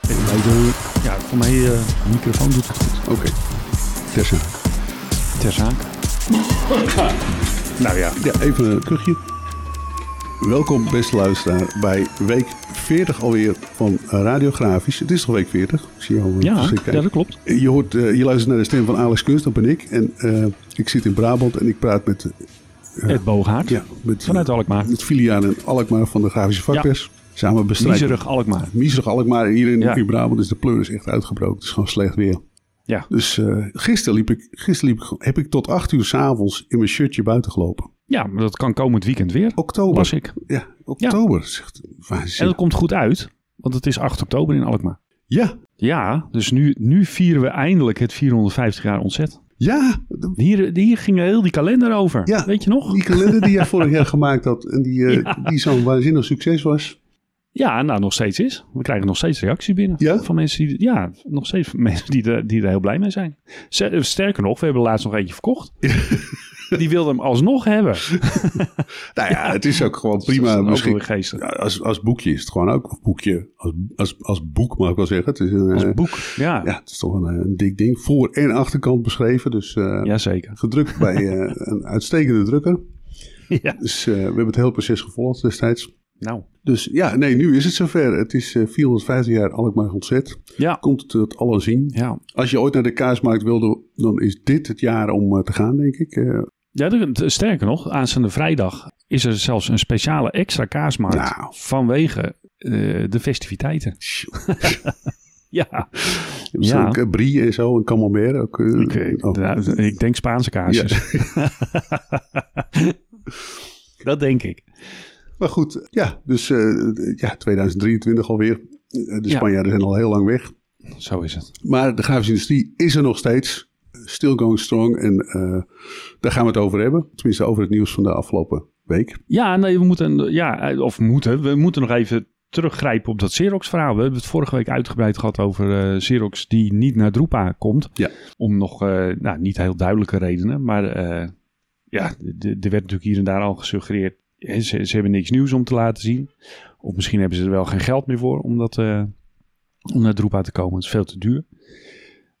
Bij de, ja, voor mij eh de microfoon doet het goed. Oké, ter zaak. Ter zake. nou ja, Ja, even een kuchje. Welkom, beste luisteraar, bij week 40 alweer van Radiografisch. Het is toch week 40? Ik zie jou ja, verschrikt ja, dat klopt. Je, hoort, eh, je luistert naar de stem van Alex Kunst, dat ben ik. En eh, ik zit in Brabant en ik praat met, Ed Booghaard. ja, met, Vanuit Alkmaar. met filiaal in Alkmaar van de Grafische Vakpers. Samen bestrijden. Miserig Alkmaar. Miserig Alkmaar. Hier in, Ja. in Brabant is de pleur is echt uitgebroken. Het is gewoon slecht weer. Ja. Dus eh, gisteren, liep ik, gisteren liep ik, heb ik tot acht uur s'avonds in mijn shirtje buiten gelopen. ja, maar dat kan komend weekend weer. Oktober. Was ik. Ja, oktober. Zegt, En dat komt goed uit, want het is 8 oktober in Alkmaar. Ja, Ja, dus nu, nu vieren we eindelijk het 450 jaar ontzet. ja. Hier, hier ging heel die kalender over. Ja. Weet je nog? Die kalender die jij vorig jaar gemaakt had en die, eh, die zo'n waanzinnig succes was. Ja, nou nog steeds is. We krijgen nog steeds reactie binnen. Ja? Van mensen die, ja, nog steeds mensen die, er- die er heel blij mee zijn. Z- Sterker nog, we hebben laatst nog eentje verkocht. Die wilde hem alsnog hebben. Nou ja, het is ook gewoon prima. Is ook Misschien, als, als boekje is het gewoon ook. Of boekje, als, als, als boek mag ik wel zeggen. Het is een, Als eh, boek. Ja, Ja, het is toch een, eh, een dik ding. Voor- en achterkant beschreven. Dus eh, Jazeker. gedrukt bij eh, een uitstekende drukker. Ja. Dus eh, we hebben het hele proces gevolgd destijds. Nou, Dus ja, nee, nu is het zover. Het is eh 450 jaar Alkmaar ontzet. ja. Komt het tot allen zien. Ja, Als je ooit naar de kaasmarkt wilde, dan is dit het jaar om eh, te gaan, denk ik. Eh, ja sterker nog, aanstaande vrijdag is er zelfs een speciale extra kaasmarkt Nou. vanwege de festiviteiten. ja, dus Ja. brie en zo, en camembert. Ook, ik, oh. nou, ik denk Spaanse kaasjes. Dat denk ik. Maar goed, ja, dus eh, ja, 2023 alweer. Eh, De Ja. Spanjaarden zijn al heel lang weg. Zo is het. Maar de grafische industrie is er nog steeds. Still going strong. En eh, daar gaan we het over hebben. Tenminste, over het nieuws van de afgelopen week. Ja, nee, we moeten, ja, of moeten, we moeten nog even teruggrijpen op dat Xerox-verhaal. We hebben het vorige week uitgebreid gehad over eh, Xerox die niet naar Drupa komt. Ja. Om nog, nou, niet heel duidelijke redenen, maar ja, er werd natuurlijk hier en daar al gesuggereerd. Ze, hebben niks nieuws om te laten zien. Of misschien hebben ze er wel geen geld meer voor om, eh, om naar Drupa te komen. Het is veel te duur.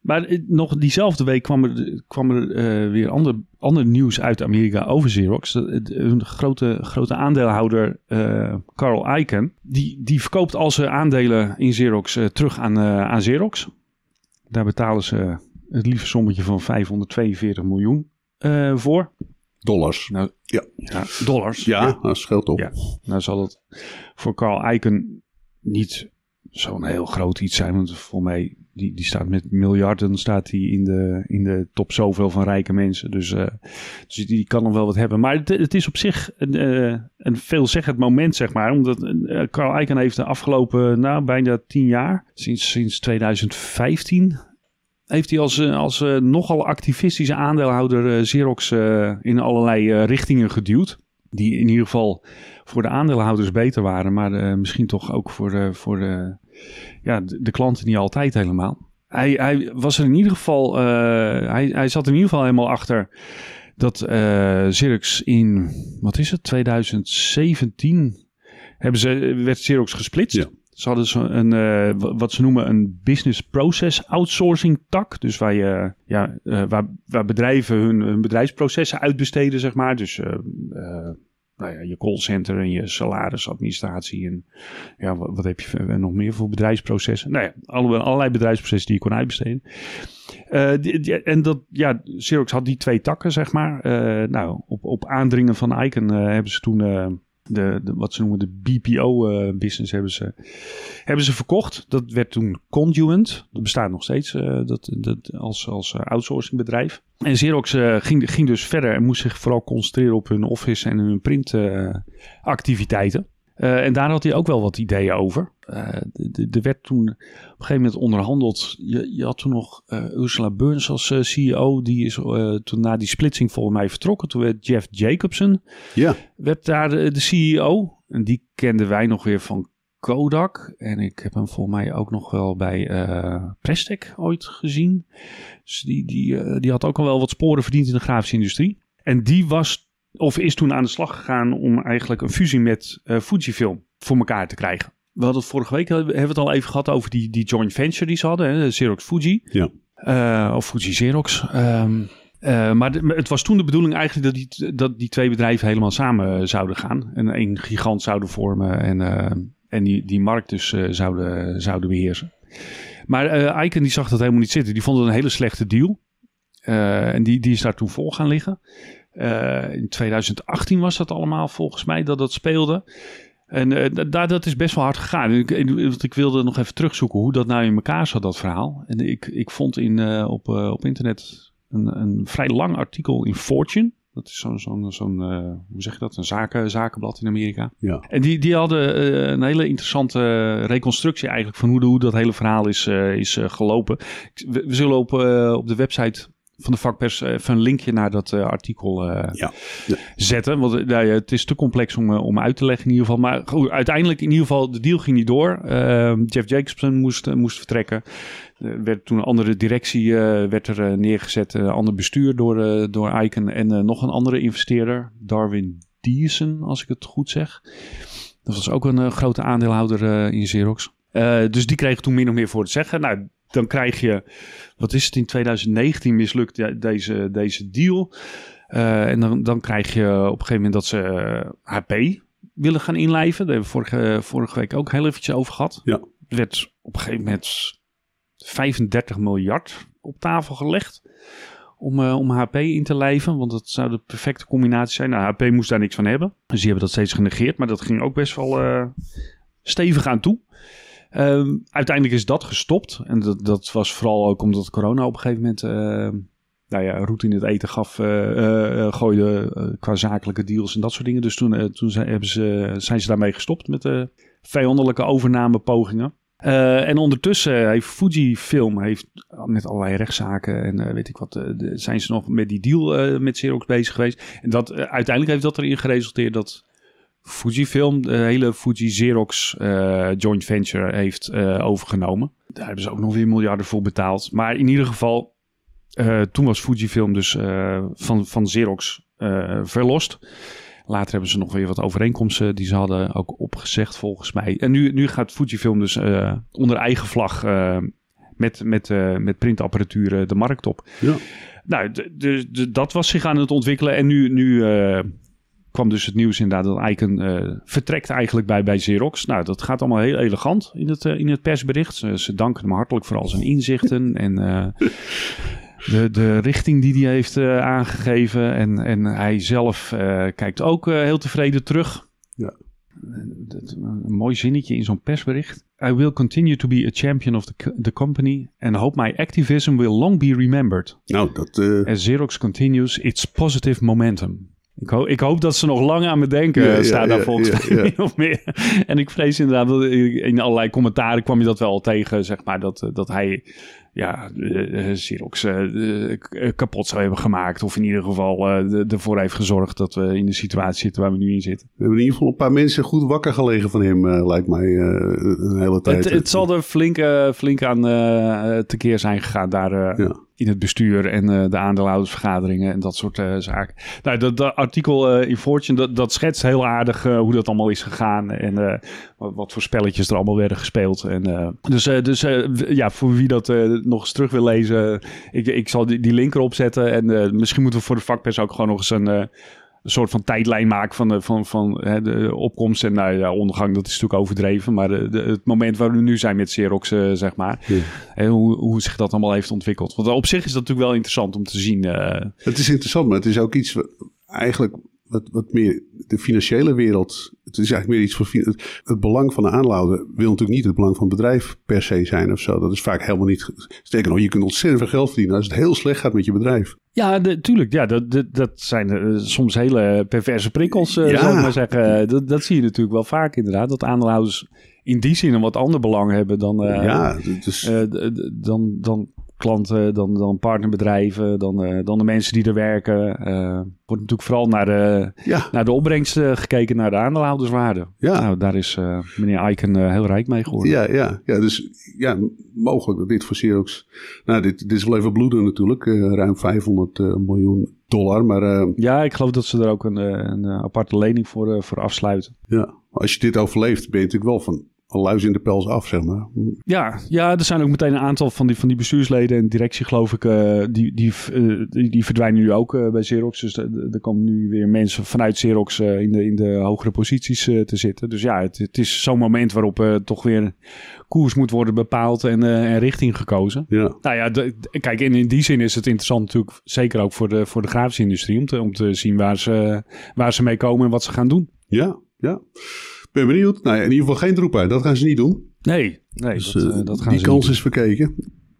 Maar eh, nog diezelfde week kwam er, kwam er eh, weer ander, ander nieuws uit Amerika over Xerox. Een grote, grote aandeelhouder, eh, Carl Icahn, die, die verkoopt al zijn aandelen in Xerox terug aan, aan Xerox. Daar betalen ze het lieve sommetje van 542 miljoen voor. Dollars. Nou, Ja. ja, dollars. Ja, dat scheelt op. Ja. Nou zal het voor Carl Icahn niet zo'n heel groot iets zijn. Want voor mij, die, die staat met miljarden staat hij in de, in de top zoveel van rijke mensen. Dus, eh, dus die kan nog wel wat hebben. Maar het, het is op zich een, eh, een veelzeggend moment, zeg maar. Omdat eh, Carl Icahn heeft de afgelopen, nou, bijna tien jaar, sinds, sinds 2015... Heeft hij als, eh, als eh, nogal activistische aandeelhouder eh, Xerox in allerlei richtingen geduwd. Die in ieder geval voor de aandeelhouders beter waren, maar misschien toch ook voor, de, voor ja, de, klanten niet altijd helemaal. Hij, hij was er in ieder geval, hij, hij zat in ieder geval helemaal achter dat eh Xerox in, wat is het, 2017 hebben ze, werd Xerox gesplitst. Ja. Ze hadden zo een, eh, wa- wat ze noemen een business process outsourcing tak. Dus waar, je, ja, eh, waar, waar bedrijven hun, bedrijfsprocessen uitbesteden, zeg maar. Dus eh, eh, nou ja, je callcenter en je salarisadministratie. En ja, wat, heb je nog meer voor bedrijfsprocessen? Nou ja, alle, allerlei bedrijfsprocessen die je kon uitbesteden. Die- en dat, ja, Xerox had die twee takken, zeg maar. Nou, op, op aandringen van Icon hebben ze toen de, de, wat ze noemen de BPO-business hebben ze, hebben ze verkocht. Dat werd toen Conduent. Dat bestaat nog steeds eh, dat, dat, als, als eh, outsourcingbedrijf. En Xerox eh, ging, ging dus verder en moest zich vooral concentreren op hun office en hun printactiviteiten. Eh, en daar had hij ook wel wat ideeën over. Eh, er werd toen op een gegeven moment onderhandeld. Je, je had toen nog eh, Ursula Burns als CEO. Die is toen na die splitsing volgens mij vertrokken. Toen werd Jeff Jacobson Ja, werd daar de, de CEO. En die kenden wij nog weer van Kodak. En ik heb hem volgens mij ook nog wel bij eh Prestec ooit gezien. Dus die, die, die had ook al wel wat sporen verdiend in de grafische industrie. En die was, of is toen aan de slag gegaan om eigenlijk een fusie met eh, Fujifilm voor elkaar te krijgen. we hadden het vorige week, hebben we het al even gehad over die, die joint venture die ze hadden, hè, Xerox Fuji. Ja. Uh, of Fuji Xerox. Um, uh, maar de, het was toen de bedoeling eigenlijk dat die, dat die twee bedrijven helemaal samen zouden gaan. En één gigant zouden vormen en, uh, en die, die markt dus zouden, zouden beheersen. Maar Icon die zag dat helemaal niet zitten. Die vond het een hele slechte deal. en die, die is daar toen vol gaan liggen. In 2018 was dat allemaal volgens mij dat dat speelde. En uh, daar, dat is best wel hard gegaan. Ik, ik, wilde nog even terugzoeken hoe dat nou in elkaar zat, dat verhaal. En ik, ik vond in, uh, op, op internet een, een vrij lang artikel in Fortune. Dat is zo'n, zo'n, zo'n hoe zeg je dat, een zaken, zakenblad in Amerika. Ja. En die, die hadden een hele interessante reconstructie eigenlijk van hoe, de, hoe dat hele verhaal is, is gelopen. We, we, zullen op, op de website van de vakpers eh, even een linkje naar dat uh, artikel ja. zetten. Want uh, het is te complex om, om uit te leggen in ieder geval. Maar goed, uiteindelijk in ieder geval, de deal ging niet door. Ehm, Jeff Jacobson moest, moest vertrekken. Er werd toen een andere directie werd er neergezet. Een ander bestuur door, door Icon en nog een andere investeerder. Darwin Diersen, als ik het goed zeg. Dat was ook een grote aandeelhouder in Xerox. dus die kreeg toen min of meer voor het zeggen. Nou, dan krijg je, wat is het, in 2019 mislukt deze, deze deal. Uh, en dan, dan krijg je op een gegeven moment dat ze HP eh, willen gaan inlijven. Daar hebben we vorige, vorige week ook heel eventjes over gehad. Ja. Er werd op een gegeven moment 35 miljard op tafel gelegd. Om, uh, om HP in te lijven, want dat zou de perfecte combinatie zijn. Nou, HP moest daar niks van hebben. Dus die hebben dat steeds genegeerd, maar dat ging ook best wel stevig aan toe. Uh, uiteindelijk is dat gestopt. En dat, dat was vooral ook omdat corona op een gegeven moment uh, nou ja, route in het eten gaf, uh, gooide qua zakelijke deals en dat soort dingen. Dus toen, toen zijn, ze, zijn ze daarmee gestopt met de vijandelijke overnamepogingen. Uh, en ondertussen heeft Fujifilm heeft met allerlei rechtszaken en weet ik wat, zijn ze nog met die deal met Xerox bezig geweest. En dat, uiteindelijk heeft dat erin geresulteerd dat Fujifilm, de hele Fuji Xerox uh, joint venture heeft uh, overgenomen. Daar hebben ze ook nog weer miljarden voor betaald. Maar in ieder geval, uh, toen was Fujifilm dus van, van Xerox verlost. Later hebben ze nog weer wat overeenkomsten die ze hadden ook opgezegd volgens mij. En nu, nu gaat Fujifilm dus onder eigen vlag met, met, met printapparatuur de markt op. Ja. Nou, dat was zich aan het ontwikkelen. En nu, nu kwam dus het nieuws inderdaad dat Icon uh, vertrekt eigenlijk bij, bij Xerox. Nou, dat gaat allemaal heel elegant in het, uh, in het persbericht. Ze, ze, danken hem hartelijk voor al zijn inzichten en uh, de, de richting die hij heeft aangegeven. En, en hij zelf kijkt ook heel tevreden terug. Ja. Een mooi zinnetje in zo'n persbericht. I will continue to be a champion of the, the company and hope my activism will long be remembered. Nou, dat... As Xerox continues its positive momentum. Ik, ho ik, hoop dat ze nog lang aan me denken, ja, staat daar volgens mij of meer. En ik vrees inderdaad, in allerlei commentaren kwam je dat wel tegen, zeg maar, dat, dat hij ja, uh, Xerox uh, kapot zou hebben gemaakt. Of in ieder geval uh, ervoor heeft gezorgd dat we in de situatie zitten waar we nu in zitten. We hebben in ieder geval een paar mensen goed wakker gelegen van hem, lijkt mij, een hele tijd. Het, het zal er flink, flink aan tekeer zijn gegaan daar ja. in het bestuur en de aandeelhoudersvergaderingen en dat soort zaken. Nou, dat, dat artikel in Fortune, dat, dat schetst heel aardig hoe dat allemaal is gegaan en wat, wat, voor spelletjes er allemaal werden gespeeld. En, dus dus ja, voor wie dat nog eens terug wil lezen, ik, ik zal die, die link erop zetten. En misschien moeten we voor de vakpers ook gewoon nog eens een, een soort van tijdlijn maken van de, van, van, hè, de opkomst en nou, ja, ondergang. Dat is natuurlijk overdreven. Maar de, de, het moment waar we nu zijn met Xerox, uh, zeg maar. Ja. En hoe, hoe zich dat allemaal heeft ontwikkeld. Want op zich is dat natuurlijk wel interessant om te zien. Het is interessant, maar het is ook iets eigenlijk wat, wat meer de financiële wereld. Het is eigenlijk meer iets voor. Het, het belang van de aanlouder wil natuurlijk niet het belang van het bedrijf per se zijn of zo. Dat is vaak helemaal niet. Sterker nog, je kunt ontzettend veel geld verdienen als het heel slecht gaat met je bedrijf. Ja, de, tuurlijk. Ja, dat, dat, dat zijn uh, soms hele perverse prikkels, uh, ja. zou ik maar zeggen. Dat, dat zie je natuurlijk wel vaak inderdaad. Dat aandeelhouders in die zin een wat ander belang hebben dan, uh, ja, dus... dan, dan klanten, dan, dan partnerbedrijven, dan, uh, dan de mensen die er werken. Uh, wordt natuurlijk vooral naar de, ja. naar de opbrengst uh, gekeken, naar de aandeelhouderswaarde. Ja. Nou, daar is meneer Icon heel rijk mee geworden. Ja, ja, ja, dus ja, mogelijk dat dit voor Xerox... Nou, dit, dit is wel even bloeden natuurlijk. ruim 500 miljoen dollar, maar... ja, ik geloof dat ze er ook een, een aparte lening voor, voor afsluiten. Ja, als je dit overleeft, ben je natuurlijk wel van luis in de pels af, zeg maar. Ja, ja, er zijn ook meteen een aantal van die, van die bestuursleden en directie, geloof ik, uh, die, die, uh, die, die, verdwijnen nu ook uh, bij Xerox. Dus er komen nu weer mensen vanuit Xerox in, de, in de hogere posities te zitten. Dus ja, het, het is zo'n moment waarop toch weer koers moet worden bepaald en, en richting gekozen. Ja. Nou ja, de, kijk, en in die zin is het interessant natuurlijk, zeker ook voor de, voor de grafische industrie, om te, om te zien waar ze, waar ze mee komen en wat ze gaan doen. Ja, ja. Ben benieuwd. Nou ja, in ieder geval geen droepijn. Dat gaan ze niet doen. Nee, nee Dus, dat, eh, uh, dat gaan die ze kans niet is verkeken.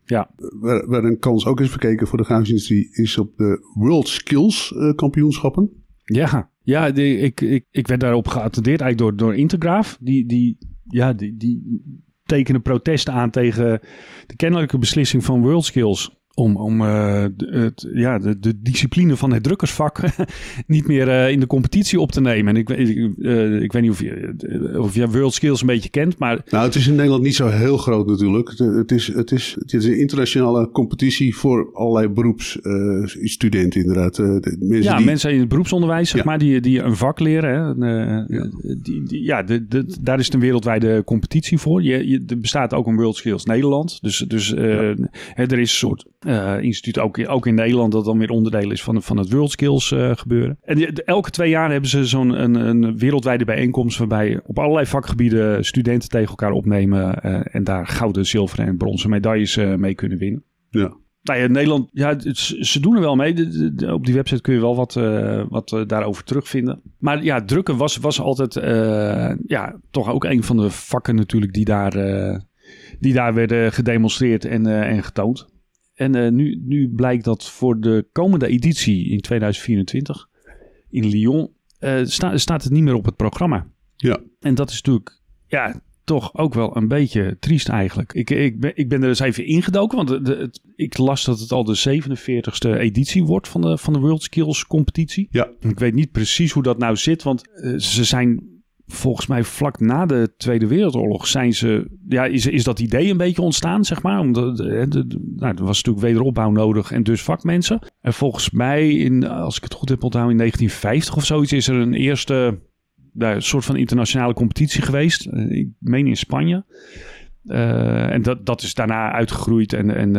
Ja. Waar, waar een kans ook is verkeken voor de grafische industrie is op de World Skills uh, kampioenschappen. Ja, ja die, ik, ik, ik werd daarop geattendeerd eigenlijk door, door Intergraaf. Die, die, ja, die, die tekenen protesten aan tegen de kennelijke beslissing van World Skills om, om uh, het, ja, de, de, discipline van het drukkersvak niet meer uh, in de competitie op te nemen. En ik, ik, uh, ik weet niet of je, of je World Skills een beetje kent, maar... Nou, het is in Nederland niet zo heel groot natuurlijk. Het, het, is, het, is, het is een internationale competitie voor allerlei beroepsstudenten inderdaad. De mensen ja, die... mensen in het beroepsonderwijs, zeg ja. maar, die, die een vak leren. Hè. ja, die, die, ja de, de, daar is een wereldwijde competitie voor. Je, je, er bestaat ook een World Skills Nederland. Dus, dus ja. hè, er is een soort uh, instituut, ook, ook in Nederland, dat dan weer onderdeel is van, van het World Skills uh, gebeuren. En de, elke twee jaar hebben ze zo'n een, een wereldwijde bijeenkomst waarbij op allerlei vakgebieden studenten tegen elkaar opnemen uh, en daar gouden, zilveren en bronzen medailles mee kunnen winnen. Ja. Nou ja, Nederland, ja, ze doen er wel mee. De, de, de, op die website kun je wel wat, wat daarover terugvinden. Maar ja, drukken was, was altijd ja, toch ook een van de vakken natuurlijk die daar, die daar werden gedemonstreerd en, en getoond. En uh, nu, nu blijkt dat voor de komende editie in 2024 in Lyon uh, sta, staat het niet meer op het programma. Ja. En dat is natuurlijk ja, toch ook wel een beetje triest eigenlijk. Ik, ik, ben, ik ben er eens even ingedoken, want de, de, het, ik las dat het al de 47ste editie wordt van de, van de World Skills competitie. Ja. Ik weet niet precies hoe dat nou zit, want uh, ze zijn volgens mij vlak na de Tweede Wereldoorlog zijn ze, ja, is, is dat idee een beetje ontstaan, zeg maar. Omdat de, de, nou, er was natuurlijk wederopbouw nodig en dus vakmensen. En volgens mij, in, als ik het goed heb onthouden, in 1950 of zoiets, is er een eerste soort van internationale competitie geweest. Ik meen in Spanje. Uh, en dat, dat is daarna uitgegroeid en, en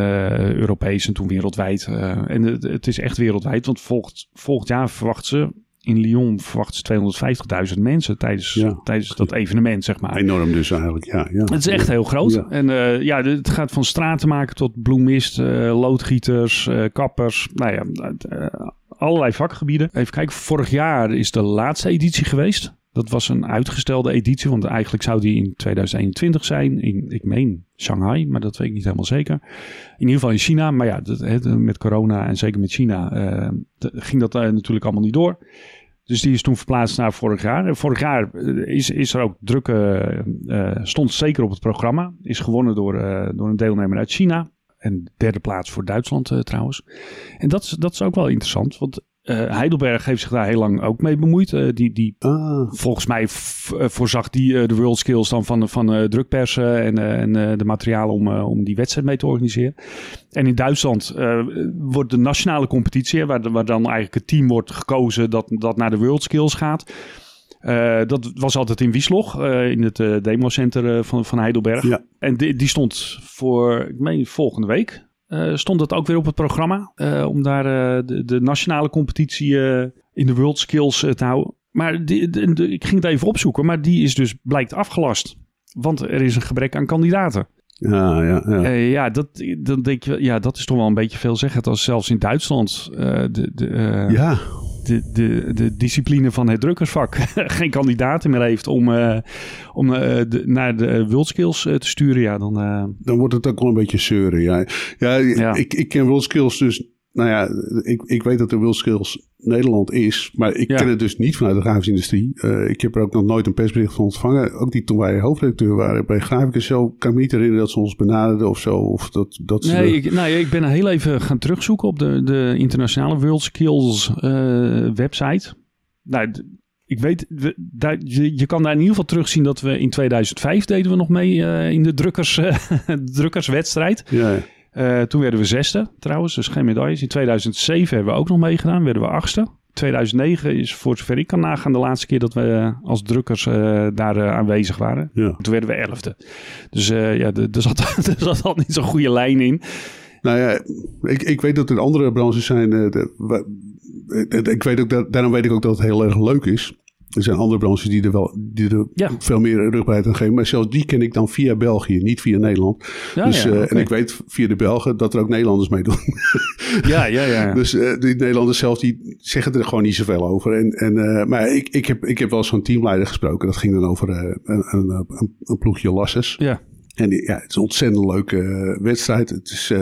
Europees en toen wereldwijd. En het, het is echt wereldwijd, want volgend, volgend jaar verwachten ze in Lyon verwachten ze 250.000 mensen tijdens, ja. tijdens dat evenement, zeg maar. Enorm dus eigenlijk, ja. ja. Het is echt heel groot. Ja. En uh, ja, het gaat van straten maken tot bloemist, uh, loodgieters, uh, kappers. Nou ja, allerlei vakgebieden. Even kijken, vorig jaar is de laatste editie geweest. Dat was een uitgestelde editie, want eigenlijk zou die in 2021 zijn. In, ik meen Shanghai, maar dat weet ik niet helemaal zeker. In ieder geval in China. Maar ja, met corona en zeker met China uh, ging dat uh, natuurlijk allemaal niet door. Dus die is toen verplaatst naar vorig jaar. En vorig jaar is, is er ook drukke, stond zeker op het programma. Is gewonnen door, door een deelnemer uit China. En derde plaats voor Duitsland trouwens. En dat is, dat is ook wel interessant, want uh, Heidelberg heeft zich daar heel lang ook mee bemoeid. Uh, die, die ah. Volgens mij voorzag die uh, de World Skills dan van, van drukpersen en, en de materialen om, om die wedstrijd mee te organiseren. En in Duitsland wordt de nationale competitie, waar, waar dan eigenlijk het team wordt gekozen dat, dat naar de World Skills gaat. dat was altijd in Wieslog, in het democenter van, van Heidelberg. Ja. En die, die stond voor, ik meen, volgende week. Uh, stond het ook weer op het programma. Uh, om daar uh, de, de, nationale competitie in de World Skills te houden. Maar die, de, de, ik ging het even opzoeken. Maar die is dus blijkt afgelast. Want er is een gebrek aan kandidaten. Ja, ja, ja. ja, dat, dan denk je, ja, dat is toch wel een beetje veelzeggend. Als zelfs in Duitsland de, de, ja de, de, de discipline van het drukkersvak geen kandidaten meer heeft om, uh, om de, naar de WorldSkills uh, te sturen, ja, dan... Dan wordt het ook wel een beetje zeuren, ja. Ja, ja. Ik, ik ken WorldSkills dus... Nou ja, ik, ik weet dat er WorldSkills Nederland is, maar ik ja. ken het dus niet vanuit de grafische industrie. Uh, ik heb er ook nog nooit een persbericht van ontvangen. Ook niet toen wij hoofdredacteur waren bij Graficus zo. Kan ik me niet herinneren dat ze ons benaderden of zo. Of dat, dat nee, de... ik, nou, ik ben heel even gaan terugzoeken op de, de internationale World Skills uh, website. Nou, ik weet, we, daar, je, je, kan daar in ieder geval terugzien dat we in 2005 deden we nog mee uh, in de drukkers, drukkerswedstrijd. Ja. Uh, toen werden we zesde trouwens, dus geen medailles. In 2007 hebben we ook nog meegedaan, werden we achtste. 2009 is voor zover ik kan nagaan de laatste keer dat we eh, als drukkers eh, daar eh, aanwezig waren. Ja. Toen werden we elfde. Dus eh, ja, er zat, er zat al niet zo'n goede lijn in. Nou ja, ik, ik weet dat er andere branches zijn. eh, de- eh, ik weet ook dat, daarom weet ik ook dat het heel erg leuk is. Er zijn andere branches die er wel die er Ja. veel meer rugbaarheid aan geven. Maar zelfs die ken ik dan via België, niet via Nederland. Ja, dus, ja, oké. En ik weet via de Belgen dat er ook Nederlanders meedoen. ja, ja, ja. Dus eh, die Nederlanders zelf, die zeggen er gewoon niet zoveel over. En, en, eh, maar ik, ik, heb, ik heb wel zo'n teamleider gesproken. Dat ging dan over een, een, een, ploegje Lasses. ja. En die- ja, het is een ontzettend leuke wedstrijd. Het is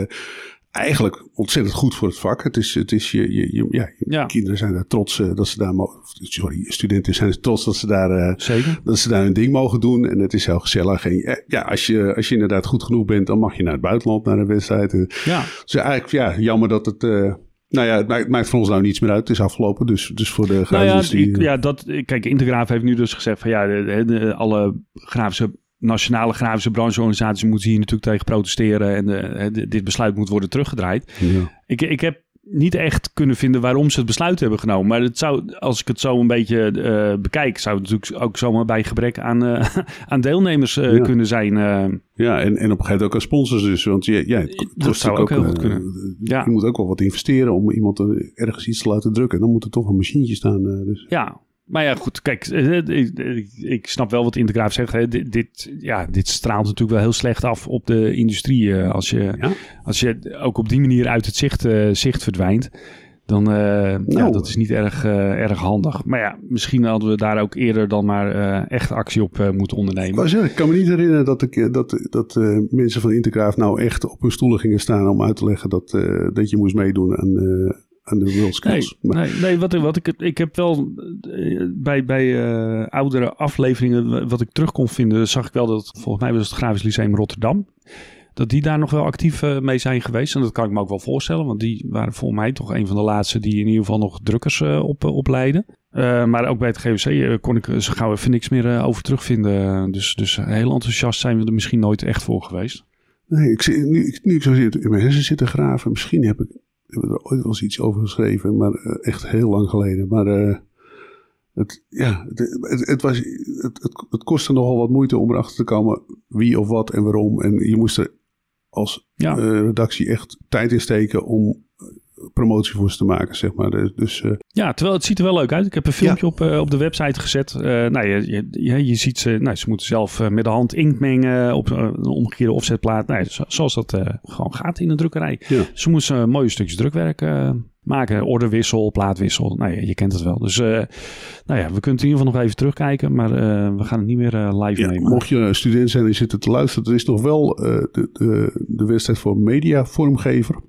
eigenlijk ontzettend goed voor het vak. Het is, het is je, je, je- ja, je Ja. kinderen zijn daar trots eh, dat ze daar, mo- sorry, studenten zijn trots dat ze daar, eh, Zeker. dat ze daar hun ding mogen doen. En het is heel gezellig. En eh, ja, als je, als je inderdaad goed genoeg bent, dan mag je naar het buitenland, naar een wedstrijd. Ja. Dus eigenlijk, ja, jammer dat het. eh, nou ja, het maakt, het maakt voor ons nou niets meer uit. Het is afgelopen. Dus, dus voor de Nou grafische ja, ik, eh, ja, dat, kijk, Intergraaf heeft nu dus gezegd van ja, de, de- de- alle grafische, nationale grafische brancheorganisaties moeten hier natuurlijk tegen protesteren en de- dit besluit moet worden teruggedraaid. ja. Ik, ik heb niet echt kunnen vinden waarom ze het besluit hebben genomen. Maar het zou, als ik het zo een beetje eh, bekijk, zou het natuurlijk ook zomaar bij gebrek aan, eh, aan deelnemers eh, Ja. kunnen zijn. eh. Ja, en, en op een gegeven moment ook als sponsors dus. Want ja, kost Dat zou ook heel eh, goed kunnen. Je moet ook wel wat investeren om iemand eh, ergens iets te laten drukken. Dan moet er toch een machientje staan. eh, dus. Ja, maar ja, goed. Kijk, eh, ik, ik, ik snap wel wat Intergraaf zegt. Hè. Dit, dit, ja, dit straalt natuurlijk wel heel slecht af op de industrie. eh, als, je, Ja. als je ook op die manier uit het zicht, eh, zicht verdwijnt. Dan uh, ja, Nou. dat is niet erg, uh, erg handig. Maar ja, misschien hadden we daar ook eerder dan maar echt actie op moeten ondernemen. Ik kan me niet herinneren dat, ik, dat, dat mensen van Intergraaf nou echt op hun stoelen gingen staan om uit te leggen dat, dat je moest meedoen aan, aan de World Skills. Nee, maar... nee, nee wat, wat ik, ik heb wel uh, bij, bij uh, oudere afleveringen, wat ik terug kon vinden, zag ik wel dat volgens mij was het Grafisch Lyceum Rotterdam. Dat die daar nog wel actief uh, mee zijn geweest. En dat kan ik me ook wel voorstellen. Want die waren volgens mij toch een van de laatste die in ieder geval nog drukkers uh, op, opleiden. Uh, maar ook bij het GWC uh, kon ik zo gauw even niks meer over terugvinden. Dus, dus heel enthousiast zijn we er misschien nooit echt voor geweest. Nee, ik, nu, ik, nu ik zo zit, in mijn hersen zitten graven. Misschien heb ik, heb ik er ooit wel eens iets over geschreven. Maar uh, echt heel lang geleden. Maar uh, het, ja, het, het, het, was, het, het, het kostte nogal wat moeite om erachter te komen wie of wat en waarom. En je moest er als ja. uh, redactie echt tijd in steken om promotie voor ze te maken, zeg maar. Dus, uh, ja, terwijl het ziet er wel leuk uit. Ik heb een filmpje ja. op, uh, op de website gezet. Uh, nou, je, je, je ziet ze, nou, ze moeten zelf met de hand inkt mengen op een omgekeerde offsetplaat. Nou, zoals dat gewoon gaat in een drukkerij. Ja. Ze moesten mooie stukjes drukwerk maken. Orderwissel, plaatwissel. Nou ja, je kent het wel. Dus nou ja, we kunnen in ieder geval nog even terugkijken. Maar we gaan het niet meer live ja, nemen. Mocht je student zijn en je zit te luisteren. Er is nog wel de, de, de wedstrijd voor mediavormgever. Ja.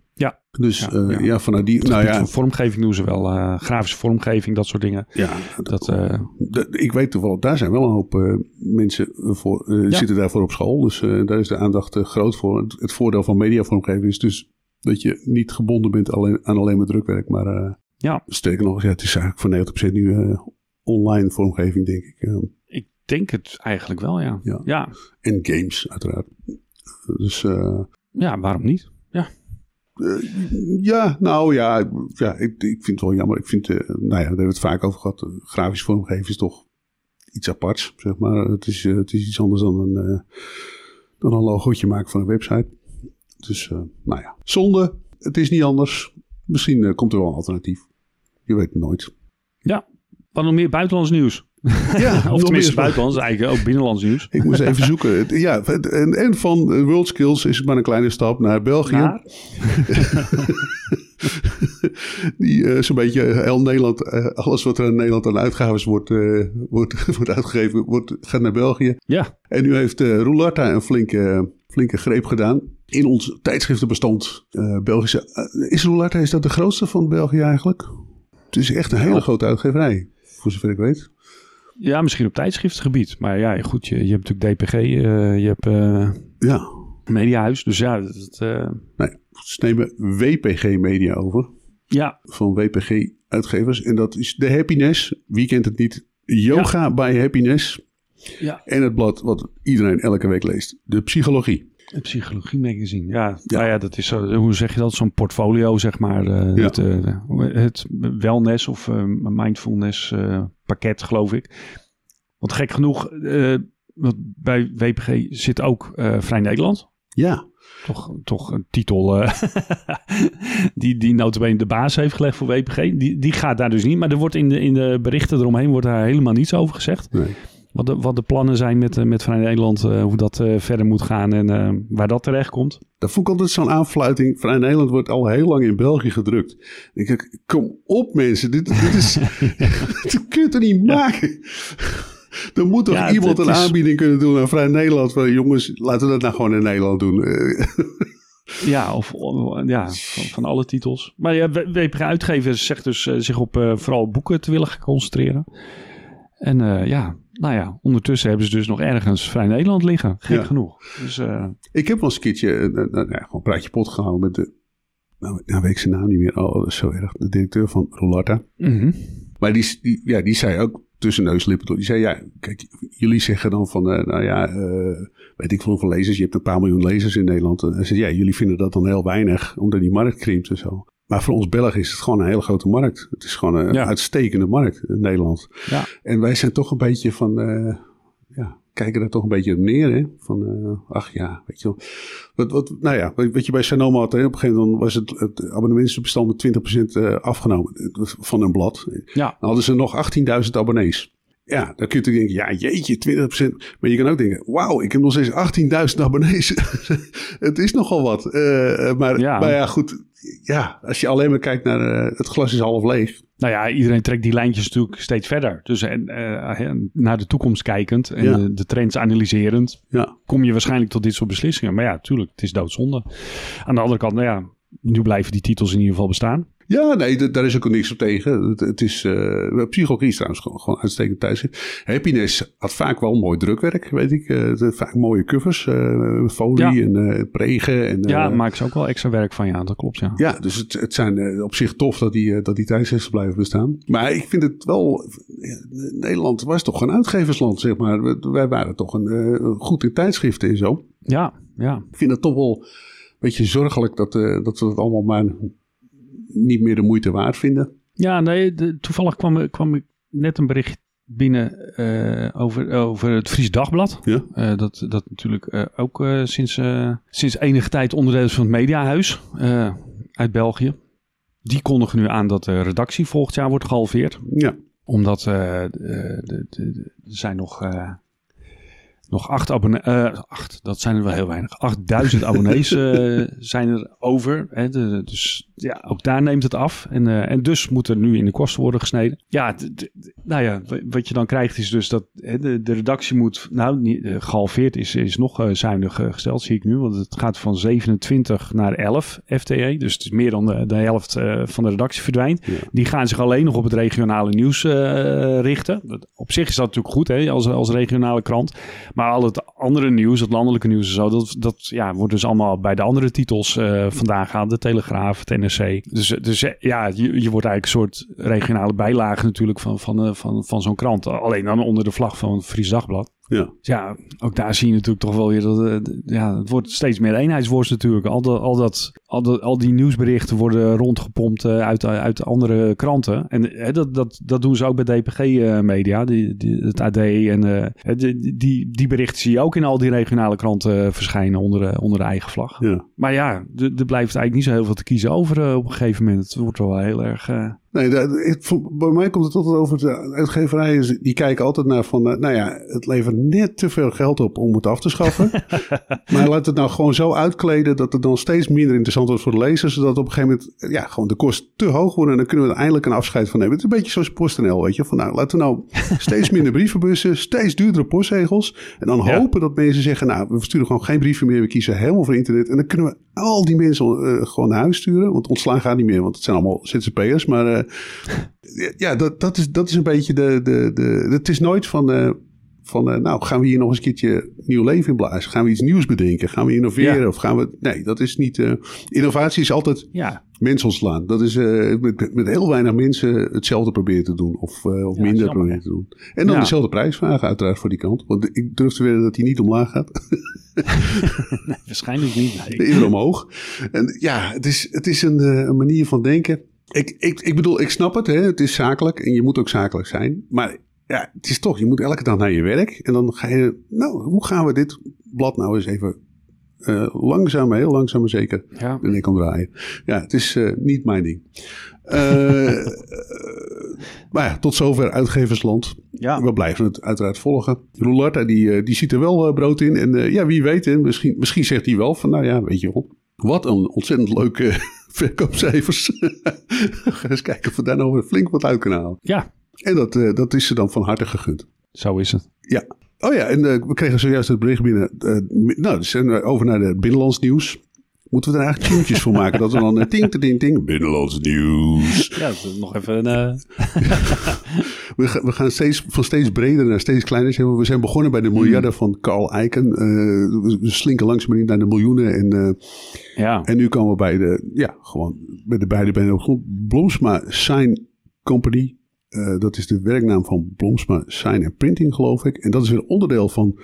Dus ja, uh, ja. ja, vanuit die. Nou ja, vormgeving doen ze wel. Uh, grafische vormgeving, dat soort dingen. Ja, dat, uh, de, ik weet toevallig, daar zijn wel een hoop mensen voor, zitten daarvoor op school. Dus daar is de aandacht groot voor. Het, het, voordeel van mediavormgeving is dus dat je niet gebonden bent alleen, aan alleen maar drukwerk. Maar ja. sterker nog, ja, het is eigenlijk voor 90% nu online vormgeving, denk ik. ik denk het eigenlijk wel, ja. Ja. ja. En games, uiteraard. Dus. ja, waarom niet? Ja. Uh, ja, nou ja, ja ik, ik vind het wel jammer. Ik vind, uh, nou ja, daar hebben we het vaak over gehad. Uh, grafisch vormgeven is toch iets aparts, zeg maar. Het is, het is iets anders dan een, dan een logootje maken van een website. Dus, nou ja, zonde. Het is niet anders. Misschien komt er wel een alternatief. Je weet het nooit. Ja, wat nog meer buitenlands nieuws? Ja, of tenminste buitenlands, eigenlijk ook binnenlands nieuws. Ik moest even zoeken. Ja, en, en van World Skills is het maar een kleine stap naar België. Naar? Die uh, zo'n beetje heel Nederland, uh, alles wat er in Nederland aan uitgaven wordt, uh, wordt, wordt uitgegeven, wordt, gaat naar België. Ja. En nu heeft uh, Roularta een flinke, flinke greep gedaan. In ons tijdschriftenbestand Belgische. is Roularta, is dat de grootste van België eigenlijk? Het is echt een hele ja. grote uitgeverij, voor zover ik weet. Ja, misschien op tijdschriftengebied. Maar ja, goed, je, je hebt natuurlijk DPG, uh, je hebt uh, ja. Mediahuis. Dus ja, dat... Uh... Nee, ze nemen WPG Media over. Ja. Van WPG Uitgevers. En dat is de Happiness. Wie kent het niet? Yoga ja. by Happiness. Ja. En het blad wat iedereen elke week leest. De Psychologie. Het Psychologie Magazine, ja. ja. Nou ja, dat is zo, hoe zeg je dat? Zo'n portfolio, zeg maar. Ja. het, het, wellness of mindfulness pakket, geloof ik. Want gek genoeg, want bij WPG zit ook Vrij Nederland. Ja. Toch, toch een titel die, die notabene de baas heeft gelegd voor WPG. Die, die gaat daar dus niet. Maar er wordt in de, in de berichten eromheen wordt daar helemaal niets over gezegd. Nee. Wat de, wat de plannen zijn met, eh, met Vrij Nederland, uh, hoe dat uh, verder moet gaan en waar dat terecht komt. Dat vond ik altijd zo'n aanfluiting. Vrij Nederland wordt al heel lang in België gedrukt. Ik denk, kom op mensen, dit, dit is, dit kun je toch niet maken? Er moet toch ja, iemand een is... aanbieding kunnen doen aan Vrij Nederland. Van, jongens, laten we dat nou gewoon in Nederland doen. Ja, of, ja, van, van, alle titels. Maar ja, WPG Uitgevers zegt dus zich op vooral boeken te willen concentreren. En ja, nou ja, ondertussen hebben ze dus nog ergens Vrij Nederland liggen. Gek genoeg. Dus, uh... Ik heb wel eens een keertje uh, uh, gewoon een praatje pot gehouden met de... Nou, nou weet ik zijn naam niet meer. Oh, dat is zo erg. De directeur van Rolata. Mm -hmm. Maar die, die, ja, die zei ook tussen neuslippen door. Die zei, ja, kijk, jullie zeggen dan van, nou ja, weet ik veel hoeveel lezers. Je hebt een paar miljoen lezers in Nederland. En zei, ja, jullie vinden dat dan heel weinig, omdat die markt krimpt en zo. Maar voor ons Belgen is het gewoon een hele grote markt. Het is gewoon een ja. uitstekende markt in Nederland. Ja. En wij zijn toch een beetje van, uh, ja, kijken daar toch een beetje op neer. Hè? Van, uh, ach ja, weet je wel. Wat, wat, nou ja, wat je bij Sanoma had, hè? op een gegeven moment was het, het abonnementsbestand met 20% uh, afgenomen van een blad. Ja. Dan hadden ze nog 18.000 abonnees. Ja, dan kun je denken, ja jeetje, 20%. Maar je kan ook denken, wauw, ik heb nog steeds 18.000 abonnees. het is nogal wat. Uh, maar, ja. maar ja, goed. Ja, als je alleen maar kijkt naar uh, het glas is half leeg. Nou ja, iedereen trekt die lijntjes natuurlijk steeds verder. Dus uh, naar de toekomst kijkend en Ja. de, de trends analyserend, Ja, kom je waarschijnlijk tot dit soort beslissingen. Maar ja, tuurlijk, het is doodzonde. Aan de andere kant, nou ja, nu blijven die titels in ieder geval bestaan. Ja nee, daar is ook niks op tegen. Het, het is, uh, psychologie is trouwens gewoon, gewoon uitstekend tijdschrift. Happiness had vaak wel mooi drukwerk, weet ik. Uh, het had vaak mooie covers, uh, folie Ja. en pregen. En, Ja, maken ze ook wel extra werk van, ja, dat klopt, ja. Ja, dus het, het zijn eh, op zich tof dat die, eh, dat die tijdschriften blijven bestaan. Maar ik vind het wel... eh, Nederland was toch een uitgeversland, zeg maar. Wij waren toch een, eh, goed in tijdschriften en zo. Ja, ja. Ik vind het toch wel een beetje zorgelijk dat, eh, dat we het allemaal maar niet meer de moeite waard vinden. Ja, nee, de- toevallig kwam, kwam ik net een bericht binnen eh, over, over het Fries Dagblad. Ja? Eh, dat, dat natuurlijk eh, ook sinds, sinds enige tijd onderdeel is van het Mediahuis uit België. Die kondigen nu aan dat de redactie volgend jaar wordt gehalveerd. Ja. Omdat er zijn nog, nog acht abonnees. acht, dat zijn er wel heel weinig. 8000 abonnees eh, zijn er over. Hè, de- dus ja, ook daar neemt het af. En, eh, en dus moet er nu in de kosten worden gesneden. Ja, nou ja, wat je dan krijgt is dus dat hè, de, de redactie moet. Nou, niet, eh, gehalveerd is, is nog zuinig gesteld, zie ik nu. Want het gaat van 27 naar 11 FTE. Dus het is meer dan de, de helft van de redactie verdwijnt. Ja. Die gaan zich alleen nog op het regionale nieuws richten. Op zich is dat natuurlijk goed hè, als, als regionale krant. Maar al het andere nieuws, het landelijke nieuws en zo, dat, dat ja, wordt dus allemaal bij de andere titels eh, vandaan gehaald. De Telegraaf, het NRC. Dus, dus eh, ja, je, je wordt eigenlijk een soort regionale bijlage natuurlijk van, van, eh, van, van zo'n krant. Alleen dan onder de vlag van Fries Dagblad. Ja. Dus ja, ook daar zie je natuurlijk toch wel weer dat eh, ja, het wordt steeds meer eenheidsworst natuurlijk. Al, al, dat, al, al die nieuwsberichten worden rondgepompt eh, uit, uit andere kranten. En eh, dat, dat, dat doen ze ook bij DPG-media, die, die, het AD. En eh, die, die, die berichten zie je ook in al die regionale kranten eh, verschijnen onder, de- onder de eigen vlag. ja. Maar ja, er blijft eigenlijk niet zo heel veel te kiezen over eh, op een gegeven moment. Het wordt wel heel erg... Nee, dat, het, bij mij komt het altijd over de uitgeverijen. Die kijken altijd naar van, eh, nou ja, het levert net te veel geld op om het af te schaffen. maar laat het nou gewoon zo uitkleden dat het dan steeds minder interessant wordt voor de lezer. Zodat op een gegeven moment, eh, ja, gewoon de kosten te hoog worden. En dan kunnen we er eindelijk een afscheid van nemen. Het is een beetje zoals PostNL, weet je. Van nou, laten we nou steeds minder brievenbussen, steeds duurdere postzegels. En dan Ja. hopen dat mensen zeggen, nou, we versturen gewoon geen brieven meer. We kiezen helemaal voor internet. En dan kunnen we al die mensen eh, gewoon naar huis sturen. Want ontslaan gaat niet meer, want het zijn allemaal ZZP'ers. Maar ja, dat, dat, is, dat is een beetje de, de, de. Het is nooit van. eh, van eh, nou, gaan we hier nog eens een keertje nieuw leven in blazen? Gaan we iets nieuws bedenken? Gaan we innoveren? Ja. Of gaan we. Nee, dat is niet. eh, innovatie is altijd ja, mensen ontslaan. Dat is eh, met, met heel weinig mensen hetzelfde proberen te doen. Of, eh, of Ja, minder proberen te doen. En dan dezelfde prijs vragen uiteraard voor die kant. Want ik durf te weten dat hij niet omlaag gaat. Waarschijnlijk niet. nee. Eerder omhoog. En ja, het is, het is een, eh, een manier van denken. Ik, ik, ik bedoel, ik snap het. Hè? Het is zakelijk en je moet ook zakelijk zijn. Maar ja, het is toch, je moet elke dag naar je werk. En dan ga je, nou, hoe gaan we dit blad nou eens even eh, langzaam, heel langzaam maar zeker Ja. de nek omdraaien. Ja, het is eh, niet mijn ding. Eh, eh, maar ja, tot zover uitgeversland. Ja. We blijven het uiteraard volgen. Roularta, die, die ziet er wel brood in. En ja, wie weet, hè, misschien, misschien zegt hij wel van, nou ja, weet je wel. Wat een ontzettend leuke verkoopcijfers. Ga eens kijken of we daar nou flink wat uit kunnen halen. ja, En dat, eh, dat is ze dan van harte gegund. zo is het. Ja. Oh ja, en eh, we kregen zojuist het bericht binnen. eh, nou, dus over naar het binnenlands nieuws. Moeten we er eigenlijk tunes voor maken? Dat we dan eh, ting, ting, ting, binnenlands nieuws. Ja, dat is nog even een... eh, We, ga- we gaan steeds, van steeds breder naar steeds kleiner. We zijn begonnen bij de miljarden van Carl Icahn. Eh, we slinken langzaam naar de miljoenen. En, ja. en nu komen we bij de, ja, gewoon bij de beide benen op grond. Blomsma Sign Company. Dat is de werknaam van Blomsma Sign and Printing, geloof ik. En dat is weer onderdeel van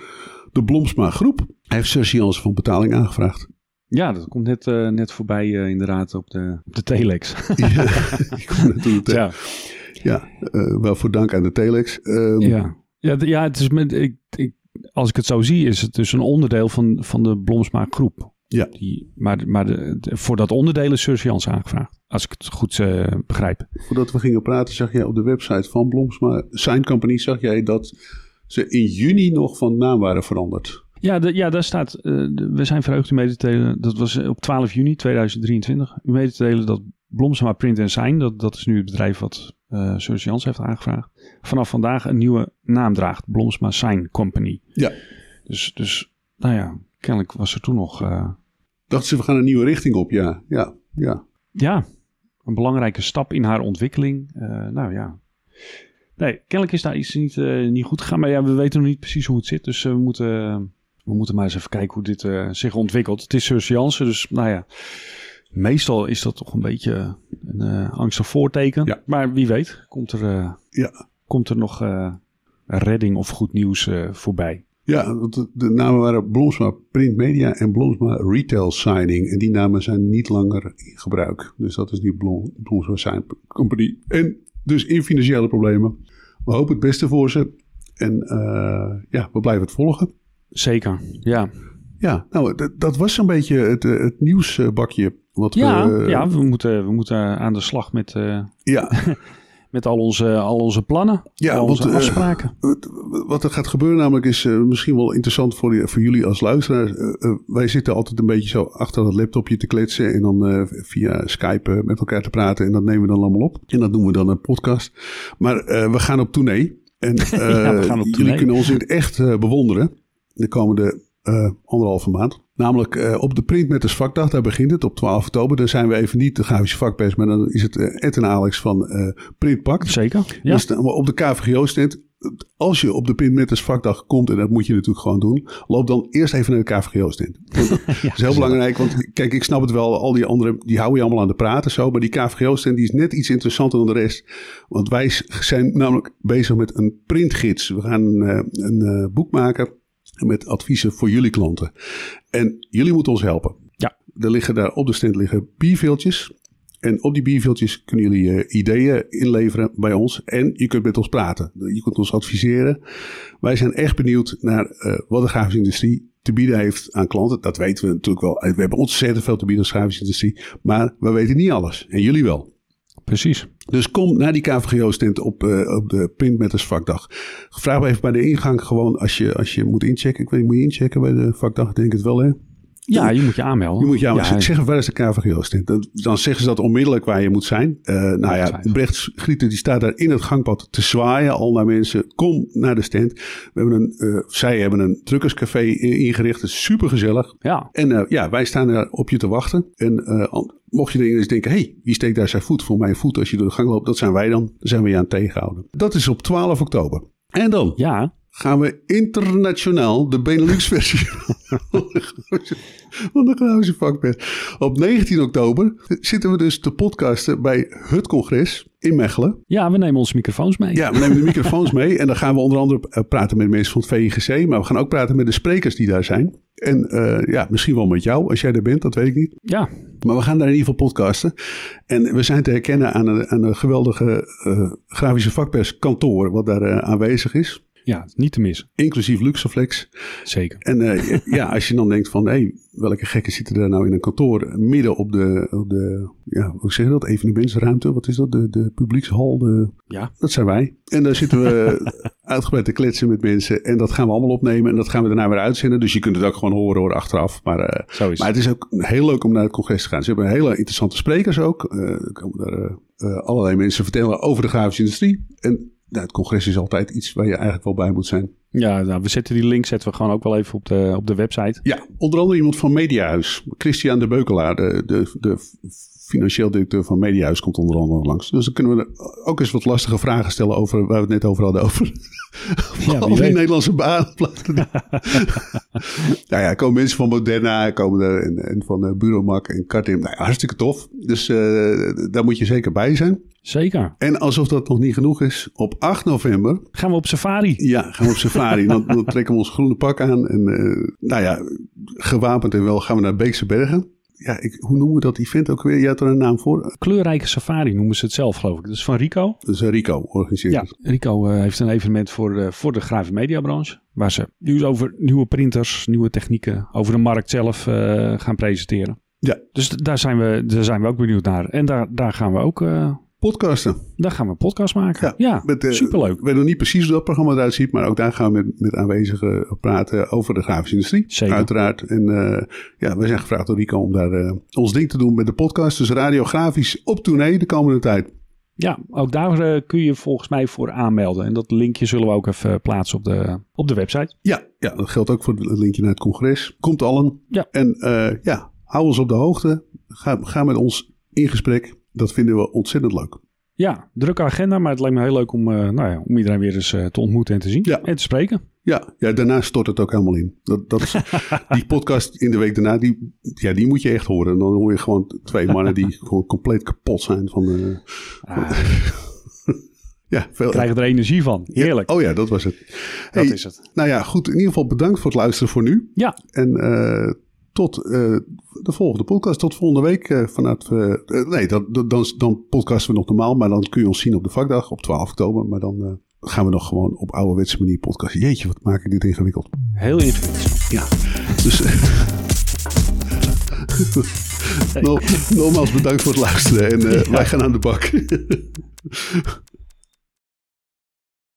de Blomsma groep. Hij heeft surseance van betaling aangevraagd. Ja, dat komt net, eh, net voorbij eh, inderdaad op de, op de telex. ja, ik kom net de ja. ja eh, waarvoor dank aan de telex. Ehm, Ja, ja, ja het is met, ik, ik, als ik het zo zie, is het dus een onderdeel van, van de Blomsma groep. Ja. Die, maar maar de, de- voor dat onderdeel is Surseance aangevraagd. Als ik het goed begrijp. Voordat we gingen praten, zag jij op de website van Blomsma Sign Company, zag jij dat ze in juni nog van naam waren veranderd. Ja, de, ja daar staat. eh, de- we zijn verheugd u mee te delen. Dat was eh, op 12 juni 2023. U mee te delen dat Blomsma Print and Sign, dat, dat is nu het bedrijf wat eh Surseance heeft aangevraagd, vanaf vandaag een nieuwe naam draagt. Blomsma Sign Company. Ja. Dus, dus nou ja, kennelijk was er toen nog. eh, Dachten ze, we gaan een nieuwe richting op, ja. Ja, ja. ja, een belangrijke stap in haar ontwikkeling. Nou ja. Nee, kennelijk is daar iets niet, niet goed gegaan. Maar ja, we weten nog niet precies hoe het zit. Dus we, moeten, we moeten maar eens even kijken hoe dit eh, zich ontwikkelt. Het is surseance, dus nou ja. Meestal is dat toch een beetje een eh, angstig voorteken. Ja. Maar wie weet, komt er, eh, Ja, komt er nog redding of goed nieuws voorbij. ja want de, de namen waren Blomsma Print Media en Blomsma Retail Signing. En die namen zijn niet langer in gebruik. Dus dat is nu Blom, Blomsma Sign Company. En dus in financiële problemen. We hopen het beste voor ze. En ja, we blijven het volgen. Zeker, ja. Ja, nou, dat, dat was een beetje het, eh, het nieuwsbakje. Wat Ja, we, ja we, moeten, we moeten aan de slag met, eh, ja, met al, onze, al onze plannen. Ja, al want, onze eh, afspraken. Wat- Wat er gaat gebeuren namelijk is eh, misschien wel interessant voor, die- voor jullie als luisteraars. Eh, eh, wij zitten altijd een beetje zo achter dat laptopje te kletsen en dan eh, via Skype eh, met elkaar te praten. En dat nemen we dan allemaal op. En dat doen we dan een podcast. Maar eh, we gaan op tournee. En eh, we gaan op jullie tournee. kunnen ons in het echt eh, bewonderen de komende eh, anderhalve maand. Namelijk eh, op de Printmetters vakdag, daar begint het op 12 oktober. Dan zijn we even niet de grafische vakpers, maar dan is het eh, Ed en Alex van Printpact. Zeker, ja. Staan we op de KVGO-stand. Als je op de Printmetters vakdag komt, en dat moet je natuurlijk gewoon doen, loop dan eerst even naar de KVGO-stand. Dat is heel belangrijk, want kijk, ik snap het wel, al die anderen, die houden je allemaal aan de praten zo, maar die KVGO-stand die is net iets interessanter dan de rest. Want wij zijn namelijk bezig met een printgids. We gaan een boek maken met adviezen voor jullie klanten. En jullie moeten ons helpen. Ja. Er liggen daar op de stand liggen bierveeltjes. En op die bierveeltjes kunnen jullie eh, ideeën inleveren bij ons. En je kunt met ons praten. Je kunt ons adviseren. Wij zijn echt benieuwd naar eh, wat de grafische industrie te bieden heeft aan klanten. Dat weten we natuurlijk wel. We hebben ontzettend veel te bieden als grafische industrie. Maar we weten niet alles. En jullie wel. Precies. Dus kom naar die KVGO-stand op, eh, op de Printmetters vakdag. Vraag me even bij de ingang gewoon als je, als je moet inchecken. Ik weet niet, moet je inchecken bij de vakdag? Ik Denk het wel, hè? Ja, je moet je aanmelden. Je moet jou ja, zeggen, waar is de KVGO-stand? Dan, dan zeggen ze dat onmiddellijk waar je moet zijn. Eh, nou ja. Brecht Grieten die staat daar in het gangpad te zwaaien al naar mensen. Kom naar de stand. We hebben een, eh, zij hebben een drukkerscafé ingericht. Het is super gezellig. Ja, En eh, ja, wij staan daar op je te wachten. En mocht je eens denken, hé, hey, wie steekt daar zijn voet? Voor mijn voet als je door de gang loopt, dat zijn wij dan. Dan zijn we je aan het tegenhouden. Dat is op 12 oktober. En dan ja. Gaan we internationaal de Benelux-versie van de Grafische Vakpers. Op 19 oktober zitten we dus te podcasten bij het congres in Mechelen. Ja, we nemen onze microfoons mee. Ja, we nemen de microfoons mee en dan gaan we onder andere eh, praten met mensen van het VIGC, maar we gaan ook praten met de sprekers die daar zijn. En uh, ja, misschien wel met jou als jij er bent, dat weet ik niet. Ja. Maar we gaan daar in ieder geval podcasten. En we zijn te herkennen aan een, aan een geweldige uh, grafische vakperskantoor wat daar uh, aanwezig is. Ja, niet te missen. Inclusief Luxaflex. Zeker. En uh, ja, als je dan denkt van, hé, hey, welke gekken zitten er nou in een kantoor midden op de, op de ja, hoe zeg je dat, evenementsruimte, wat is dat, de, de publiekshal, de, ja. dat zijn wij. En daar zitten we uitgebreid te kletsen met mensen en dat gaan we allemaal opnemen en dat gaan we daarna weer uitzenden. Dus je kunt het ook gewoon horen hoor achteraf. Maar, uh, Zo is maar het is ook heel leuk om naar het congres te gaan. Ze hebben hele interessante sprekers ook. Uh, er komen daar allerlei mensen vertellen over de grafische industrie. En nou, het congres is altijd iets waar je eigenlijk wel bij moet zijn. Ja, nou, we zetten die link zetten we gewoon ook wel even op de, op de website. Ja, onder andere iemand van Mediahuis. Christian de Beukelaar, de, de, de financieel directeur van Mediahuis, komt onder andere langs. Dus dan kunnen we ook eens wat lastige vragen stellen over waar we het net over hadden. Over ja, die Nederlandse banen. nou ja, komen mensen van Moderna komen er, en, en van uh, Bureaumac en Kartim. Nou ja, hartstikke tof. Dus uh, daar moet je zeker bij zijn. Zeker. En alsof dat nog niet genoeg is, op 8 november... Gaan we op safari. Ja, gaan we op safari. dan, dan, trekken we ons groene pak aan. En uh, nou ja, gewapend en wel gaan we naar Beekse Bergen. Ja, ik, hoe noemen we dat event ook weer? Je had er een naam voor. Kleurrijke safari noemen ze het zelf, geloof ik. Dat is van Rico. Dat is Rico, organiseert Ja, Rico uh, heeft een evenement voor, uh, voor de grafische mediabranche. Waar ze nieuws over nieuwe printers, nieuwe technieken, over de markt zelf uh, gaan presenteren. Ja. Dus daar zijn we, daar zijn we ook benieuwd naar. En daar, daar gaan we ook podcasten. Daar gaan we een podcast maken. Ja, ja met, uh, superleuk. Ik weet nog niet precies hoe dat programma eruit ziet, maar ook daar gaan we met, met aanwezigen praten over de grafische industrie. Zeker. Uiteraard. En uh, ja, we zijn gevraagd door Rico om daar uh, ons ding te doen met de podcast. Dus radiografisch op tournee de komende tijd. Ja, ook daar kun je volgens mij voor aanmelden. En dat linkje zullen we ook even plaatsen op de, op de website. Ja, ja, dat geldt ook voor het linkje naar het congres. Komt allen. Ja. En ja, hou ons op de hoogte. Ga, ga met ons in gesprek. Dat vinden we ontzettend leuk. Ja, drukke agenda, maar het lijkt me heel leuk om, uh, nou ja, om iedereen weer eens uh, te ontmoeten en te zien ja. en te spreken. Ja, ja, daarna stort het ook helemaal in. Dat, dat is, die podcast in de week daarna, die, ja, die moet je echt horen. Dan hoor je gewoon twee mannen die gewoon compleet kapot zijn van de... Ah. ja, veel, Krijg er energie van. Heerlijk. Ja, oh ja, dat was het. Dat hey, is het. Nou ja, goed. In ieder geval bedankt voor het luisteren voor nu. Ja. En uh, tot uh, de volgende podcast. Tot volgende week. Uh, vanuit, uh, nee, dan, dan, dan podcasten we nog normaal. Maar dan kun je ons zien op de vakdag op 12 oktober. Maar dan gaan we nog gewoon op ouderwetse manier podcasten. Jeetje, wat maak ik dit ingewikkeld. Heel ingewikkeld. Ja. Dus... Nogmaals bedankt voor het luisteren. En wij gaan aan de bak.